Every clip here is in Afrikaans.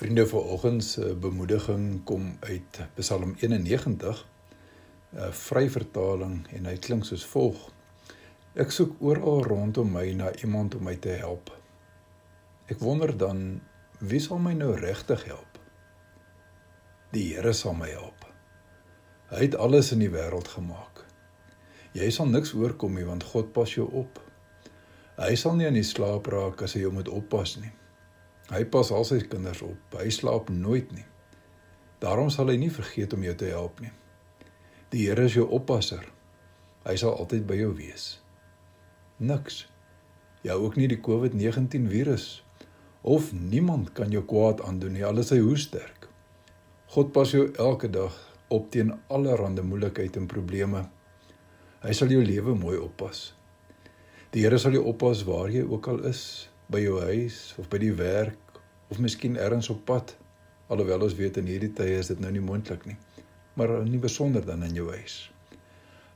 Vriende vanoggend se bemoediging kom uit Psalm 91, 'n vryvertaling en hy klink soos volg: Ek soek oral rondom my na iemand om my te help. Ek wonder dan wie sal my nou regtig help? Die Here sal my help. Hy het alles in die wêreld gemaak. Jy sal niks oorkom nie want God pas jou op. Hy sal nie aan die slaap raak as hy jou moet oppas nie. Hy pas al sy kinders op. Hy slaap nooit nie. Daarom sal hy nie vergeet om jou te help nie. Die Here is jou oppasser. Hy sal altyd by jou wees. Niks. Ja ook nie die COVID-19 virus of niemand kan jou kwaad aandoen nie, al is hy hoe sterk. God pas jou elke dag op teen allerlei moeilikheid en probleme. Hy sal jou lewe mooi oppas. Die Here sal jou oppas waar jy ook al is, by jou huis of by die werk of miskien elders op pad. Alhoewel ons weet in hierdie tye is dit nou nie moontlik nie. Maar nie besonder dan in jou huis.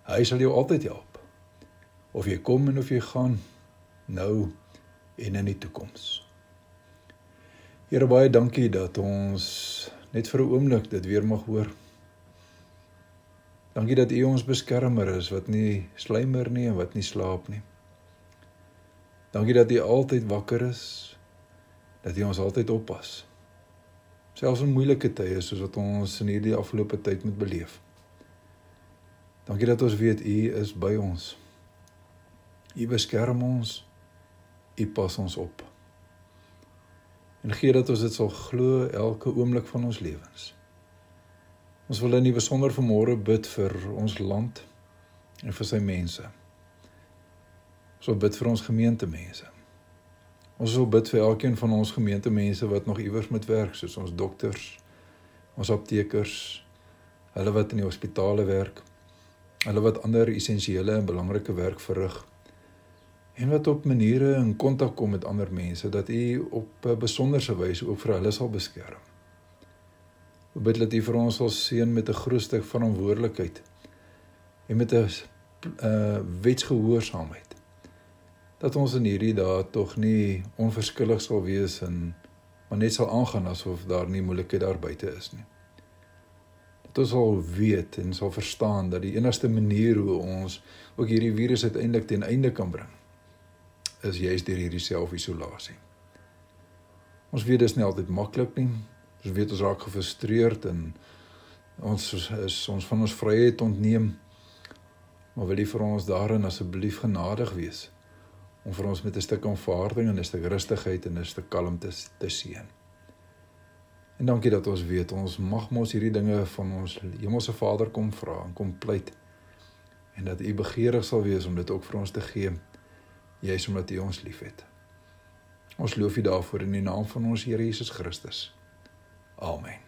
Hy sal jou altyd help. Of jy kom en of jy gaan nou en in die toekoms. Here baie dankie dat ons net vir 'n oomblik dit weer mag hoor. Dankie dat U ons beskermer is wat nie slymer nie en wat nie slaap nie. Dankie dat U altyd wakker is. Dat U ons altyd oppas. Selfs in moeilike tye soos wat ons in hierdie afgelope tyd moet beleef. Dankie dat ons weet U is by ons. U beskerm ons. U pas ons op. En gee dat ons dit sal glo elke oomblik van ons lewens. Ons wil in die besonder vanmôre bid vir ons land en vir sy mense. Ons wil bid vir ons gemeentemense. Ons wil bid vir elkeen van ons gemeentemense wat nog iewers moet werk, soos ons dokters, ons aptekers, hulle wat in die hospitale werk, hulle wat ander essensiële en belangrike werk verrig en wat op maniere in kontak kom met ander mense dat u op 'n besonderse wyse ook vir hulle sal beskerm. Ons bid dat u vir ons sal seën met 'n groot stuk verantwoordelikheid en met 'n uh, wetsgehoorsaamheid dat ons in hierdie dae tog nie onverskillig sal wees en maar net sal aangaan asof daar nie moeilikheid daar buite is nie. Dat ons sal weet en sal verstaan dat die enigste manier hoe ons ook hierdie virus uiteindelik ten einde kan bring is juis deur hierdie self-isolasie. Ons weet dit is nie altyd maklik nie. Ons weet ons raak gefrustreerd en ons is ons van ons vryheid ontneem. Maar wil U vir ons daarin asseblief genadig wees? Om vir ons met 'n stuk aanvaarding en 'n stuk rustigheid en 'n stuk kalmte te seën. En dankie dat ons weet ons mag mos hierdie dinge van ons Hemelse Vader kom vra en kom pleit en dat U begeerig sal wees om dit ook vir ons te gee juis omdat U ons liefhet. Ons loof U daarvoor in die naam van ons Here Jesus Christus. Amen.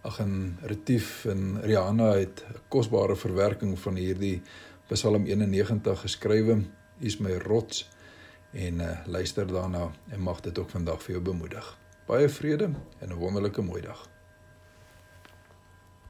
Ag en Retief en Rihanna het 'n kosbare verwerking van hierdie Psalm 91 geskrywe is my rots en uh, luister daarna en mag dit ook vandag vir jou bemoedig. Baie vrede en 'n wonderlike mooi dag.